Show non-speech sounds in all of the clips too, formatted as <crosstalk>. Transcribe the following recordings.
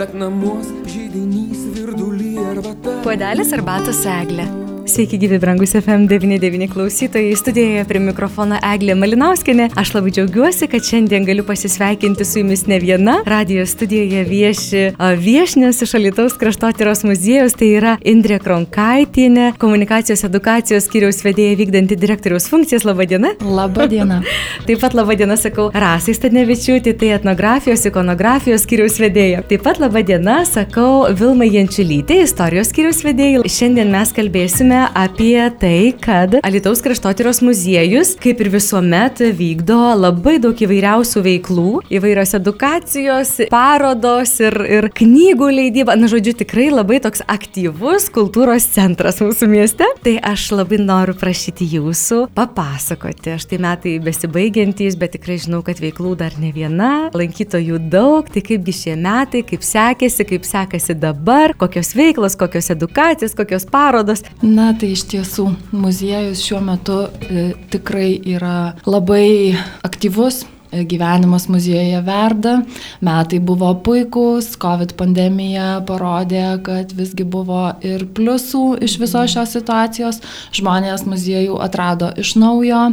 bet namuos žydinys virdulį arbata. Puodelis arbatos eglė. Sveiki, gyvi brangus FM99 klausytojai. Studijoje prie mikrofono Eglė Malinauskinė. Aš labai džiaugiuosi, kad šiandien galiu pasisveikinti su jumis ne viena. Radio studijoje vieši viešnės iš Alitaus kraštotyros muziejus. Tai yra Indrė Kronkaitinė, komunikacijos edukacijos skiriaus vedėja vykdanti direktoriaus funkcijas. Labadiena. Labadiena. <laughs> Taip pat labadiena sakau Rasai Stanevičiūtė, tai etnografijos, ikonografijos skiriaus vedėja. Taip pat labadiena sakau Vilma Jančiulytė, istorijos skiriaus vedėja. Šiandien mes kalbėsime apie tai, kad Alitaus kraštotyros muziejus, kaip ir visuomet, vykdo labai daug įvairiausių veiklų, įvairios edukacijos, parodos ir, ir knygų leidyba. Na, žodžiu, tikrai labai toks aktyvus kultūros centras mūsų mieste. Tai aš labai noriu prašyti jūsų papasakoti. Štai metai besibaigiantys, bet tikrai žinau, kad veiklų dar ne viena, lankytojų daug. Tai kaipgi šie metai, kaip sekėsi, kaip sekasi dabar, kokios veiklos, kokios edukacijos, kokios parodos. Na, Na, tai iš tiesų muziejus šiuo metu e, tikrai yra labai aktyvus. Gyvenimas muziejuje verda, metai buvo puikūs, COVID pandemija parodė, kad visgi buvo ir pliusų iš visos šios situacijos. Žmonės muziejų atrado iš naujo,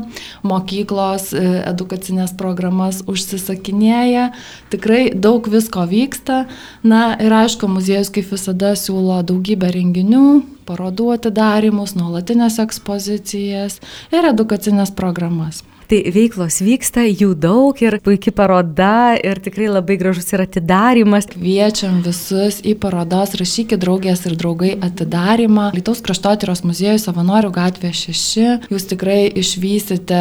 mokyklos e, edukacinės programas užsisakinėja, tikrai daug visko vyksta. Na ir aišku, muziejus kaip visada siūlo daugybę renginių, parodų atidarymus, nuolatinės ekspozicijas ir edukacinės programas. Tai veiklos vyksta, jų daug ir puikia paroda ir tikrai labai gražus ir atidarimas. Kviečiam visus į parodos Rašykit draugės ir draugai atidarimą. Lietuvos kraštotyros muziejų savanorių gatvė 6. Jūs tikrai išvysite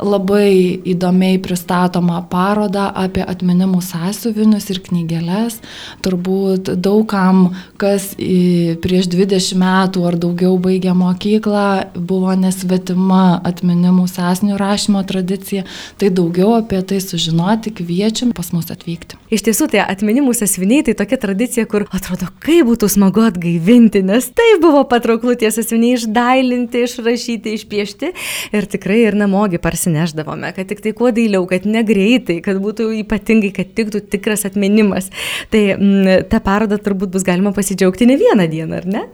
labai įdomiai pristatomą parodą apie atminimų sąsiuvinius ir knygelės. Turbūt daugam, kas prieš 20 metų ar daugiau baigė mokyklą, buvo nesvetima atminimų sąsinių rašymo atminimo tradicija, tai daugiau apie tai sužinoti kviečiam pas mus atvykti. Iš tiesų, tai atminimų sasviniai tai tokia tradicija, kur atrodo, kaip būtų smagu atgaivinti, nes tai buvo patrauklu tie sasviniai išdailinti, išrašyti, išpiešti ir tikrai ir namogi parsineždavome, kad tik tai kuo dailiau, kad negreitai, kad būtų ypatingai, kad tiktų tikras atminimas. Tai m, mm, tą parodą turbūt bus galima pasidžiaugti ne vieną dieną, ar ne?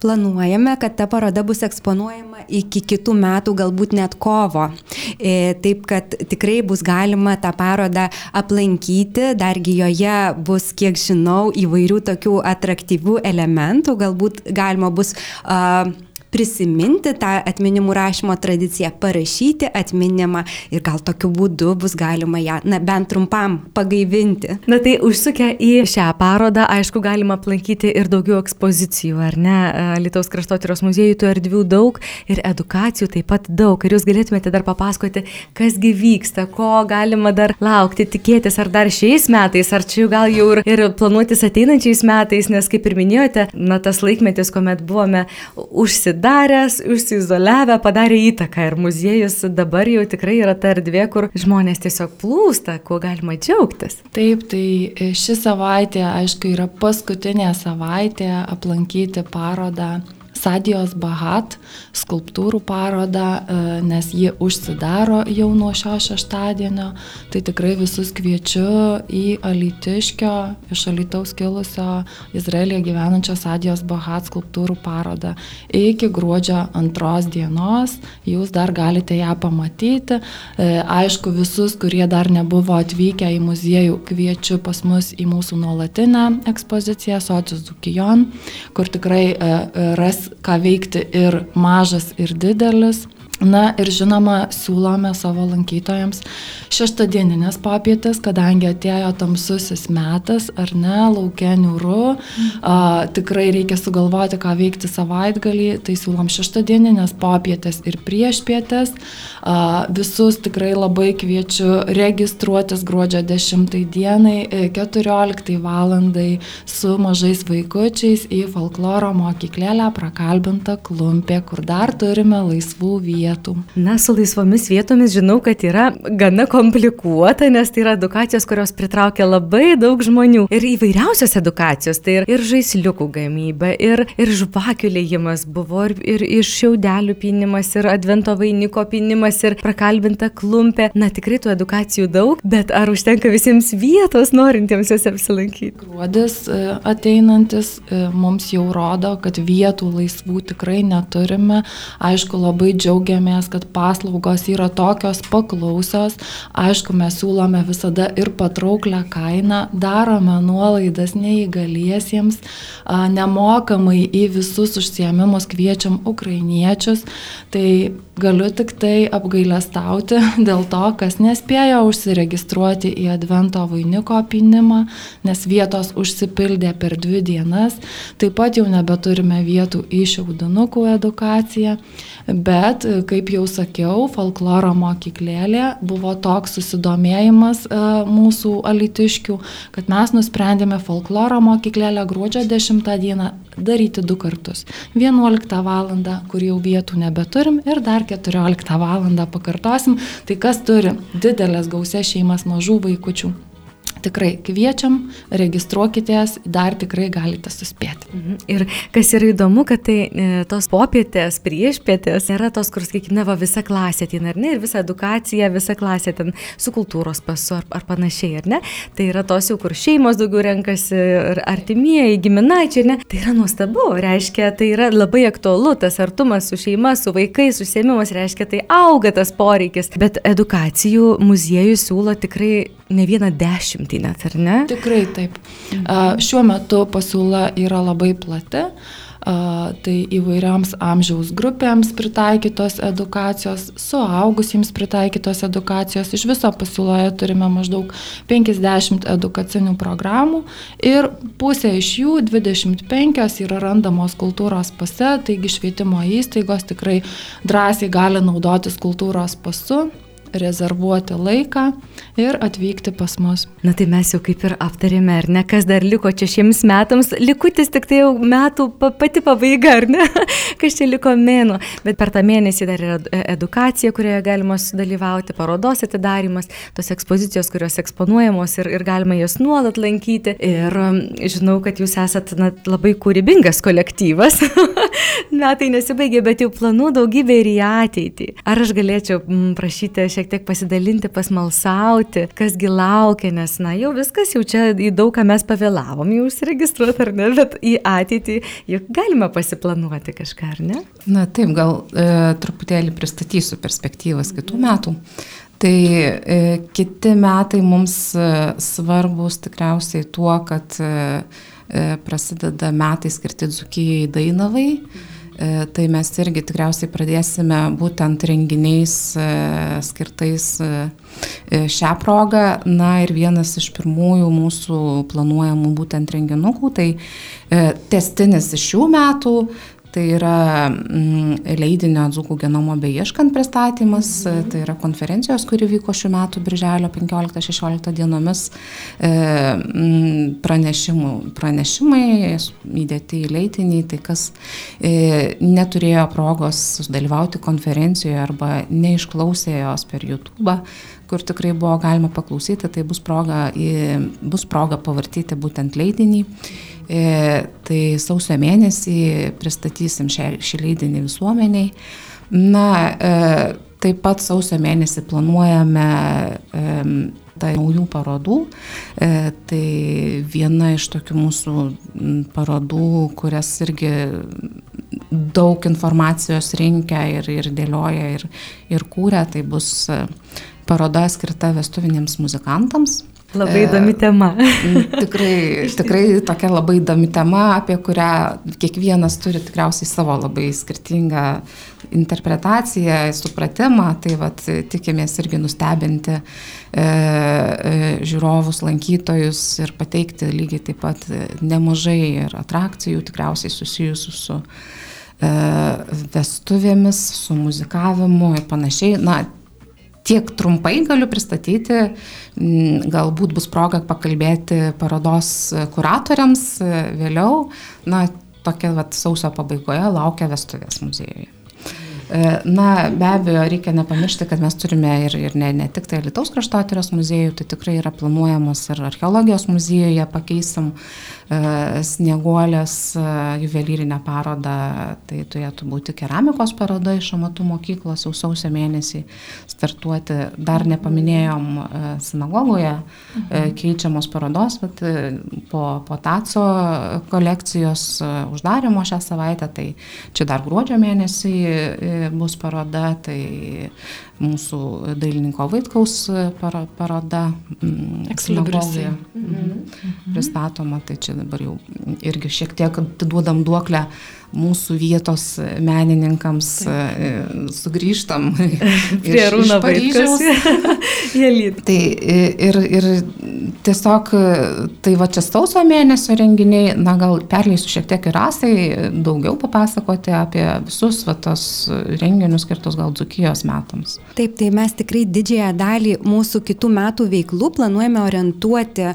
Planuojame, kad ta paroda bus eksponuojama iki kitų metų, galbūt net kovo. E, taip, kad tikrai bus galima tą parodą aplankyti, dargi joje bus, kiek žinau, įvairių tokių atraktyvių elementų, galbūt galima bus uh, prisiminti tą atminimų rašymo tradiciją, parašyti atminimą ir gal tokiu būdu bus galima ją, na, bent trumpam pagaivinti. Na tai užsukę į šią parodą, aišku, galima aplankyti ir daugiau ekspozicijų, ar ne? Lietuvos kraštotyros muziejų tų erdvių daug ir edukacijų taip pat daug. Ir jūs galėtumėte dar papasakoti, kasgi vyksta, ko galima dar laukti, tikėtis, ar dar šiais metais, ar čia jau gal jau ir, ir planuotis ateinančiais metais, nes kaip ir minėjote, na tas laikmetis, kuomet buvome užsidarę užsidaręs, užsiizoliavę padarė įtaką ir muziejus dabar jau tikrai yra ta erdvė, kur žmonės tiesiog plūsta, kuo galima džiaugtis. Taip, tai ši savaitė, aišku, yra paskutinė savaitė aplankyti parodą Sadijos Bahat skulptūrų parodą, e, nes ji užsidaro jau nuo šio šeštadienio. Tai tikrai visus kviečiu į Alitiškio, iš Alitaus kilusio Izraelija gyvenančio Sadijos Bahat skulptūrų parodą. Iki gruodžio antros dienos jūs dar galite ją pamatyti. E, aišku, visus, kurie dar nebuvo atvykę į muziejų, kviečiu pas mus į mūsų nuolatinę ekspoziciją Sočius Dukijon, kur tikrai e, ras ką veikti ir mažas, ir didelis. Na ir žinoma, siūlome savo lankytojams šeštadieninės popietės, kadangi atėjo tamsusis metas, ar ne, laukia niūru, a, tikrai reikia sugalvoti, ką veikti savaitgalį, tai siūlom šeštadieninės popietės ir priešpietės. A, visus tikrai labai kviečiu registruotis gruodžio 10 dienai, 14 e, valandai su mažais vaikučiais į folkloro mokyklėlę prakalbintą klumpę, kur dar turime laisvų vietų vietų. Na, su laisvomis vietomis žinau, kad yra gana komplikuota, nes tai yra edukacijos, kurios pritraukia labai daug žmonių. Ir įvairiausios edukacijos. Tai ir, ir žaisliukų gamyba, ir, ir žvakių lėjimas buvo, ir, ir iš šiaudelių pinimas, ir advento vainiko pinimas, ir prakalbinta klumpė. Na, tikrai tų edukacijų daug, bet ar užtenka visiems vietos norintiems juose apsilankyti? Gruodis e, ateinantis e, mums jau rodo, kad vietų laisvų tikrai neturime. Aišku, labai džiaugiamės, kad paslaugos yra tokios paklausios. Aišku, mes siūlome visada ir patrauklę kainą, darome nuolaidas neįgaliesiems, nemokamai į visus užsiemimus kviečiam ukrainiečius. Tai galiu tik tai apgailestauti dėl to, kas nespėjo užsiregistruoti į Advento vainiko pinimą, nes vietos užsipildė per dvi dienas. Taip pat jau nebeturime vietų į šiaudinukų edukaciją, bet, kaip jau sakiau, folkloro mokyklėlė buvo toks susidomėjimas e, mūsų alitiškių, kad mes nusprendėme folkloro mokyklėlę gruodžio 10 dieną daryti du kartus. 11 val. kur jau vietų nebeturim ir dar 14 val. pakartosim. Tai kas turi didelės gausias šeimas mažų vaikučių, tikrai kviečiam, registruokitės, dar tikrai galite suspėti. Mhm. Ir kas yra įdomu, kad tai e, tos popietės, priešpietės nėra tos, kur, sakykime, va, visa klasė ateina, ar ne, ir visa edukacija, visa klasė ten su kultūros pasu ar, ar panašiai, ar ne. Tai yra tos jau, kur šeimos daugiau renkasi, artimieji, giminaičiai, ne. Tai yra nuostabu, reiškia, tai yra labai aktualu, tas artumas su šeima, su vaikais, užsiemimas, reiškia, tai auga tas poreikis. Bet edukacijų muziejus siūlo tikrai ne vieną dešimtį net, ar ne? Tikrai taip. Šiuo metu pasiūla yra labai plati. Tai įvairiams amžiaus grupėms pritaikytos edukacijos, suaugusiems pritaikytos edukacijos. Iš viso pasiūloje turime maždaug 50 edukacinių programų ir pusė iš jų, 25, yra randamos kultūros pase, taigi švietimo įstaigos tikrai drąsiai gali naudotis kultūros pasu rezervuoti laiką ir atvykti pas mus. Na tai mes jau kaip ir aptarėme, ar ne, kas dar liko čia šiems metams, likutis tik tai jau metų pati pabaiga, ar ne, <laughs> kas čia liko mėno, bet per tą mėnesį dar yra e, edukacija, kurioje galima sudalyvauti, parodos atidarimas, tos ekspozicijos, kurios eksponuojamos ir, ir galima jas nuolat lankyti. Ir žinau, kad jūs esate na, labai kūrybingas kolektyvas. <laughs> Metai nesibaigė, bet jau planų daugybė ir į ateitį. Ar aš galėčiau prašyti šiek tiek pasidalinti, pasmalsauti, kasgi laukia, nes, na, jau viskas, jau čia į daug ką mes pavėlavom, jau užsiregistruoti ar ne, bet į ateitį juk galima pasiplanuoti kažką, ar ne? Na taip, gal e, truputėlį pristatysiu perspektyvas kitų metų. Tai e, kiti metai mums e, svarbus tikriausiai tuo, kad e, e, prasideda metai skirti Dzukijai Dainavai. Mhm tai mes irgi tikriausiai pradėsime būtent renginiais e, skirtais e, šią progą. Na ir vienas iš pirmųjų mūsų planuojamų būtent renginukų, tai testinis iš šių metų Tai yra mm, leidinio Dzukų genomo beieškant pristatymas, tai yra konferencijos, kuri vyko šių metų birželio 15-16 dienomis e, mm, pranešimų, pranešimai įdėti į leidinį, tai kas e, neturėjo progos dalyvauti konferencijoje arba neišklausė jos per YouTube kur tikrai buvo galima paklausyti, tai bus proga, bus proga pavartyti būtent leidinį. E, tai sausio mėnesį pristatysim šią, šį leidinį visuomeniai. Na, e, taip pat sausio mėnesį planuojame tai naujų parodų. Tai viena iš tokių mūsų parodų, kurias irgi daug informacijos rinkia ir, ir dėlioja ir, ir kūrė, tai bus paroda skirta vestuviniams muzikantams. Labai įdomi tema. tikrai, tikrai tokia labai įdomi tema, apie kurią kiekvienas turi tikriausiai savo labai skirtingą interpretaciją, supratimą. Tai vat, tikimės irgi nustebinti e, e, žiūrovus, lankytojus ir pateikti lygiai taip pat nemažai ir atrakcijų tikriausiai susijusių su e, vestuvėmis, su muzikavimu ir panašiai. Na, tiek trumpai galiu pristatyti, mm, galbūt bus proga pakalbėti parodos kuratoriams vėliau. Na, tokia vat, sausio pabaigoje laukia vestuvės muziejuje. Na, be abejo, reikia nepamiršti, kad mes turime ir, ir ne, ne tik tai Lietuvos kraštotyros muziejų, tai tikrai yra planuojamas ir archeologijos muziejuje pakeisim snieguolės juvelyrinę parodą, tai turėtų būti keramikos paroda iš amatų mokyklos jau sausio mėnesį startuoti. Dar nepaminėjom sinagogoje keičiamos parodos, bet po, po TACO kolekcijos uždarimo šią savaitę, tai čia dar gruodžio mėnesį bus paroda, tai mūsų dailininko Vaitkaus paroda. Ekslibrisija. Mhm. Pristatoma, tai čia dabar jau irgi šiek tiek atiduodam duoklę mūsų vietos menininkams Taip. sugrįžtam <laughs> prie Rūno Paryžiaus. <laughs> tai ir, ir tiesiog, tai va čia sausio mėnesio renginiai, na gal perleisiu šiek tiek ir rasai, daugiau papasakoti apie visus va tos renginius skirtus gal Dzukijos metams. Taip, tai mes tikrai didžiąją dalį mūsų kitų metų veiklų planuojame orientuoti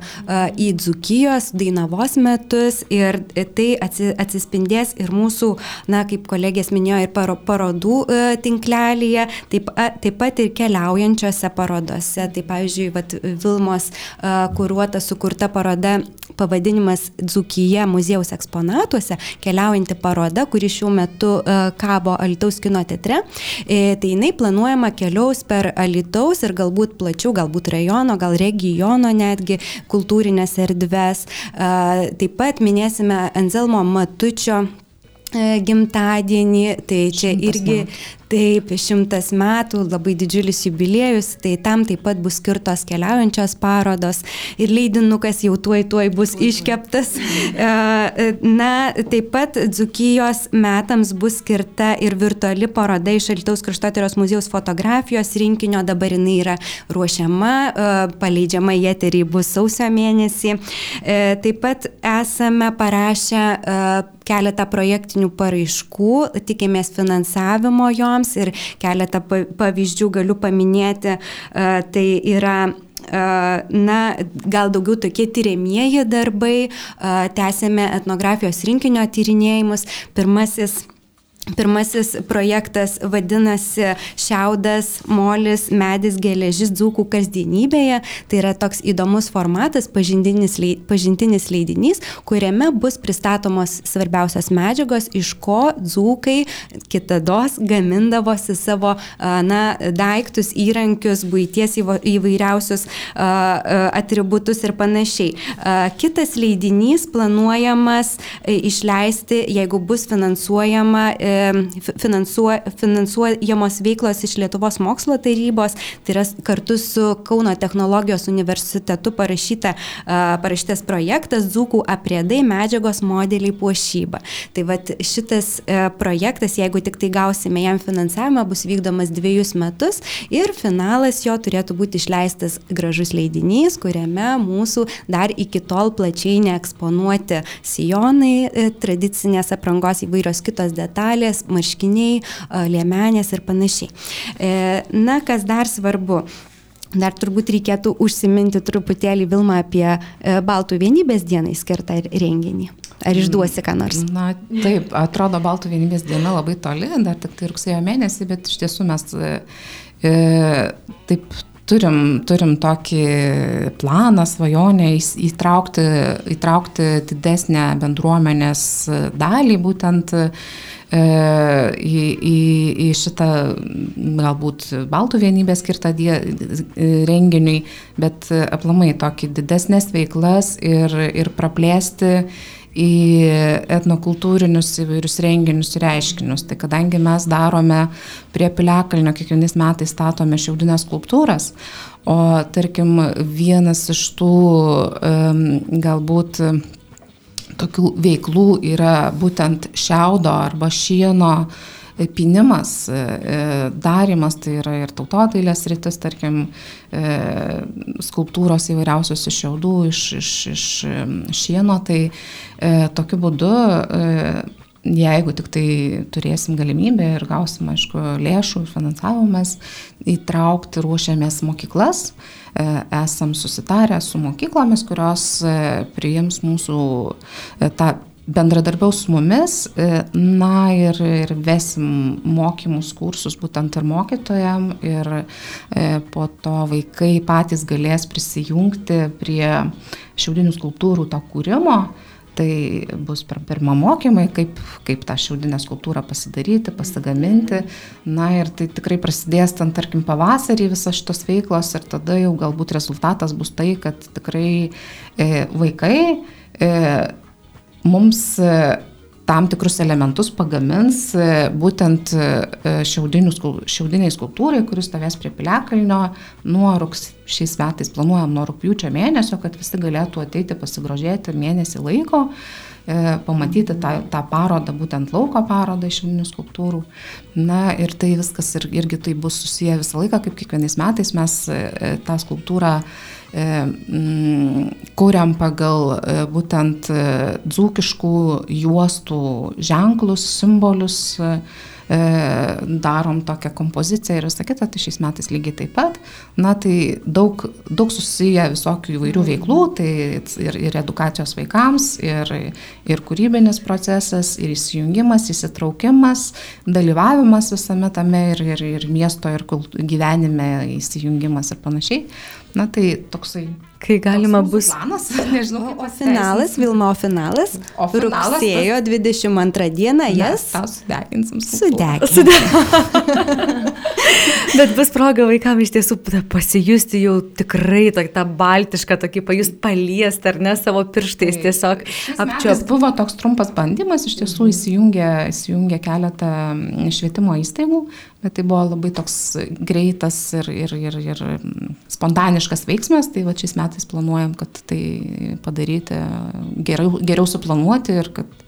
į Dzukijos Dainavos metus ir tai atsispindės ir mūsų mūsų, na, kaip kolegės minėjo, ir paro, parodų e, tinklelyje, taip, a, taip pat ir keliaujančiose parodose. Tai pavyzdžiui, vat, Vilmos e, kuruota, sukurta paroda pavadinimas Dzukyje muziejaus eksponatuose, keliaujanti paroda, kuri šiuo metu e, kabo Alitaus kino teatre. E, tai jinai planuojama keliaus per Alitaus ir galbūt plačiau, galbūt rajono, gal regiono netgi kultūrinės erdves. E, taip pat minėsime Anzelmo Matučio gimtadienį, tai čia irgi Taip, šimtas metų, labai didžiulis jubiliejus, tai tam taip pat bus skirtos keliaujančios parodos ir leidinukas jau tuoj tuoj bus iškeptas. <laughs> E, e, na, taip pat Dzukijos metams bus skirta ir virtuali paroda iš Alitaus kraštotyros muziejaus fotografijos rinkinio, dabar jinai yra ruošiama, e, paleidžiama į eterį bus sausio mėnesį. Taip pat esame parašę keletą projektinių paraiškų, tikimės finansavimo joms vaikams ir keletą pavyzdžių galiu paminėti. E, tai yra e, na, gal daugiau tokie tyriamieji darbai, e, tęsėme etnografijos rinkinio tyrinėjimus. Pirmasis Pirmasis projektas vadinasi Šiaudas, Molis, Medis, Geležis dzūkų kasdienybėje. Tai yra toks įdomus formatas, pažintinis, pažintinis leidinys, kuriame bus pristatomos svarbiausios medžiagos, iš ko dzūkai kitados gamindavosi savo na, daiktus, įrankius, būties įvairiausius atributus ir panašiai. Kitas leidinys planuojamas e, išleisti, jeigu bus finansuojama e, finansuojamos veiklos iš Lietuvos mokslo tarybos, tai yra kartu su Kauno technologijos universitetu parašyta, parašytas projektas Dzūkų apriedai medžiagos modeliai puošyba. Tai vad šitas e, projektas, jeigu tik tai gausime jam finansavimą, bus vykdomas dviejus metus ir finalas jo turėtų būti išleistas gražus leidinys, kuriame mūsų dar iki tol plačiai neeksponuoti sijonai, e, tradicinės aprangos įvairios kitos detalės suknelės, marškiniai, liemenės ir panašiai. E, na, kas dar svarbu. Dar turbūt reikėtų užsiminti truputėlį Vilma apie e, Baltų vienybės dienai skirtą renginį. Ar išduosi ką nors? Na, taip, atrodo, Baltų vienybės diena labai toli, dar tik tai rugsėjo mėnesį, bet iš tiesų mes e, e taip turim, turim tokį planą, svajonę įtraukti, įtraukti didesnę bendruomenės dalį būtent į, į, į šitą galbūt baltų vienybę skirtą die, renginiui, bet aplamai tokį didesnės veiklas ir, ir praplėsti į etnokultūrinius įvairius renginius ir reiškinius. Tai kadangi mes darome prie Piliakalnio, kiekvienais metais statome šiaudinės skulptūras, o tarkim vienas iš tų um, galbūt tokių veiklų yra būtent šiaudo arba šieno pinimas, e, e, darimas, tai yra ir tautodailės rytis, tarkim, e, skulptūros įvairiausios iš šiaudų, iš, iš, iš šieno, tai tokiu būdu jeigu tik tai turėsim galimybę ir gausim, aišku, lėšų, finansavimas, įtraukti ruošiamės mokyklas, esam susitarę su mokyklomis, kurios priims mūsų tą bendradarbiaus su mumis, e, na ir, ir vesim mokymus, kursus būtent ir mokytojam. Ir po to vaikai patys galės prisijungti prie šiaudinių skulptūrų to kūrimo. Tai bus per pirmą mokymai, kaip, kaip tą šiaudinę skulptūrą pasidaryti, pasigaminti. Na ir tai tikrai prasidės ten, tarkim, pavasarį visas šitos veiklos ir tada jau galbūt rezultatas bus tai, kad tikrai e, vaikai e, mums e, tam tikrus elementus pagamins e, būtent e, šiaudiniai skulptūrai, kuris stovės prie Piliakalnio nuo rugs, šiais metais planuojam nuo rūpjūčio mėnesio, kad visi galėtų ateiti pasigrožėti mėnesį laiko, e, pamatyti tą, tą parodą, būtent lauko parodą iš šiaudinių skulptūrų. Na ir tai viskas ir, irgi tai bus susiję visą laiką, kaip kiekvienais metais mes tą skulptūrą E, mm, kuriam pagal e, būtent e, dzūkiškų juostų ženklus, simbolius, darom tokią kompoziciją ir visą kitą, tai šiais metais lygiai taip pat. Na tai daug, daug susiję visokių įvairių veiklų, tai ir, ir edukacijos vaikams, ir, ir kūrybinis procesas, ir įsijungimas, įsitraukimas, dalyvavimas visame tame ir, ir, ir miesto, ir gyvenime įsijungimas ir panašiai. Na tai toksai. Kai galima bus. Planas, <laughs> nežinau. O, finalas, Vilma, o finalas. O finalas rugsėjo 22 dieną jas. Tau sudeginsim. Sudeginsim. <laughs> <laughs> Bet bus proga vaikams iš tiesų pasijusti jau tikrai tą, tą baltišką, tokį pajust paliest ar ne savo pirštais tai, tiesiog apčiuopti. Buvo toks trumpas bandymas, iš tiesų įsijungė, įsijungė keletą švietimo įstaigų, bet tai buvo labai toks greitas ir, ir, ir, ir spontaniškas veiksmas, tai va šiais metais planuojam, kad tai padaryti geriau, geriau suplanuoti ir kad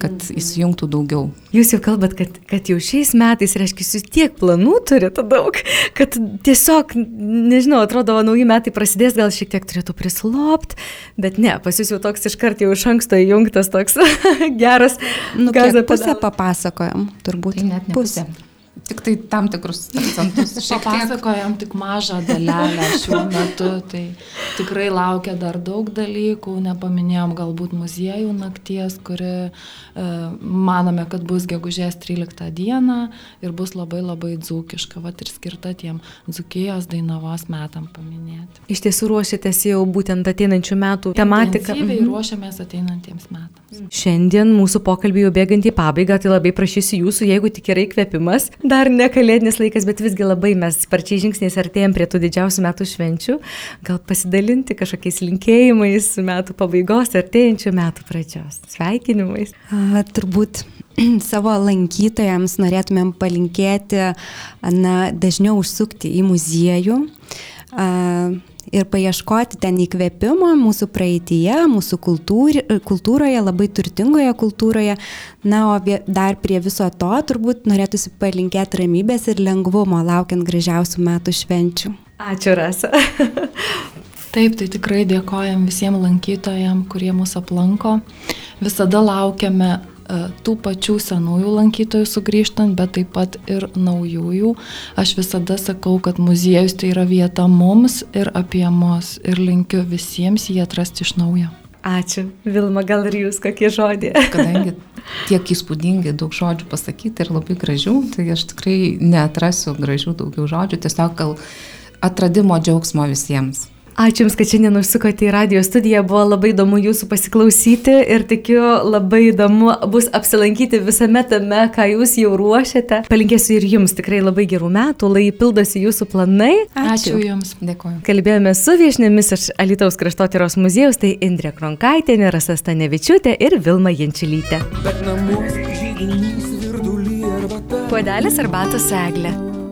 kad įsijungtų daugiau. Jūs jau kalbat, kad, kad jau šiais metais, reiškia, jūs tiek planų turite daug, kad tiesiog, nežinau, atrodo, nauji metai prasidės, gal šiek tiek turėtų prislopti, bet ne, pas jūs jau toks iškart jau iš anksto įjungtas toks <laughs> geras. Nu, pusę papasakojom, turbūt. Tai net ne pusę. pusę. Tik tai tam tikrus akcentus. <laughs> Papasakojam tik mažą dalelę šiuo <laughs> metu, tai tikrai laukia dar daug dalykų, nepaminėjom galbūt muziejų nakties, kuri e, manome, kad bus gegužės 13 dieną ir bus labai labai dzūkiška, va ir skirta tiem dzūkijos dainavos metam paminėti. Iš tiesų ruošiatės jau būtent ateinančių metų tematiką. Intensyviai mhm. ruošiamės ateinantiems metams. Šiandien mūsų pokalbį jau bėgant į pabaigą, tai labai prašysiu jūsų, jeigu tik yra įkvėpimas, dar ne kalėdinis laikas, bet visgi labai mes sparčiai žingsniais artėjom prie tų didžiausių metų švenčių. Gal pasidalinti kažkokiais linkėjimais metų pabaigos, artėjančių metų pradžios. Sveikinimais. A, turbūt <clears throat> savo lankytojams norėtumėm palinkėti na, dažniau užsukti į muziejų. A, ir paieškoti ten įkvėpimo mūsų praeitie, mūsų kultūri, kultūroje, labai turtingoje kultūroje. Na, o dar prie viso to turbūt norėtųsi palinkėti ramybės ir lengvumo laukiant gražiausių metų švenčių. Ačiū, Rasa. <laughs> Taip, tai tikrai dėkojam visiems lankytojams, kurie mus aplanko. Visada laukiame tų pačių senųjų lankytojų sugrįžtant, bet taip pat ir naujųjų. Aš visada sakau, kad muziejus tai yra vieta mums ir apie mus ir linkiu visiems jį atrasti iš naujo. Ačiū. Vilma, gal ir jūs kokie žodžiai? <laughs> Kadangi tiek įspūdingai daug žodžių pasakyti ir labai gražių, tai aš tikrai neatrasiu gražių daugiau žodžių, tiesiog gal atradimo džiaugsmo visiems. Ačiū Jums, kad šiandien užsukote į radio studiją, buvo labai įdomu Jūsų pasiklausyti ir tikiu labai įdomu bus apsilankyti visame tame, ką Jūs jau ruošiate. Palinkėsiu ir Jums tikrai labai gerų metų, lai pildosi Jūsų planai. Ačiū, Ačiū Jums, dėkoju. Kalbėjome su viešnėmis iš Alitaus kraštotyros muziejus, tai Indrė Kronkaitė, Rasa Stanevičiūtė ir Vilma Jančilytė. Puodelis arbatos eglė.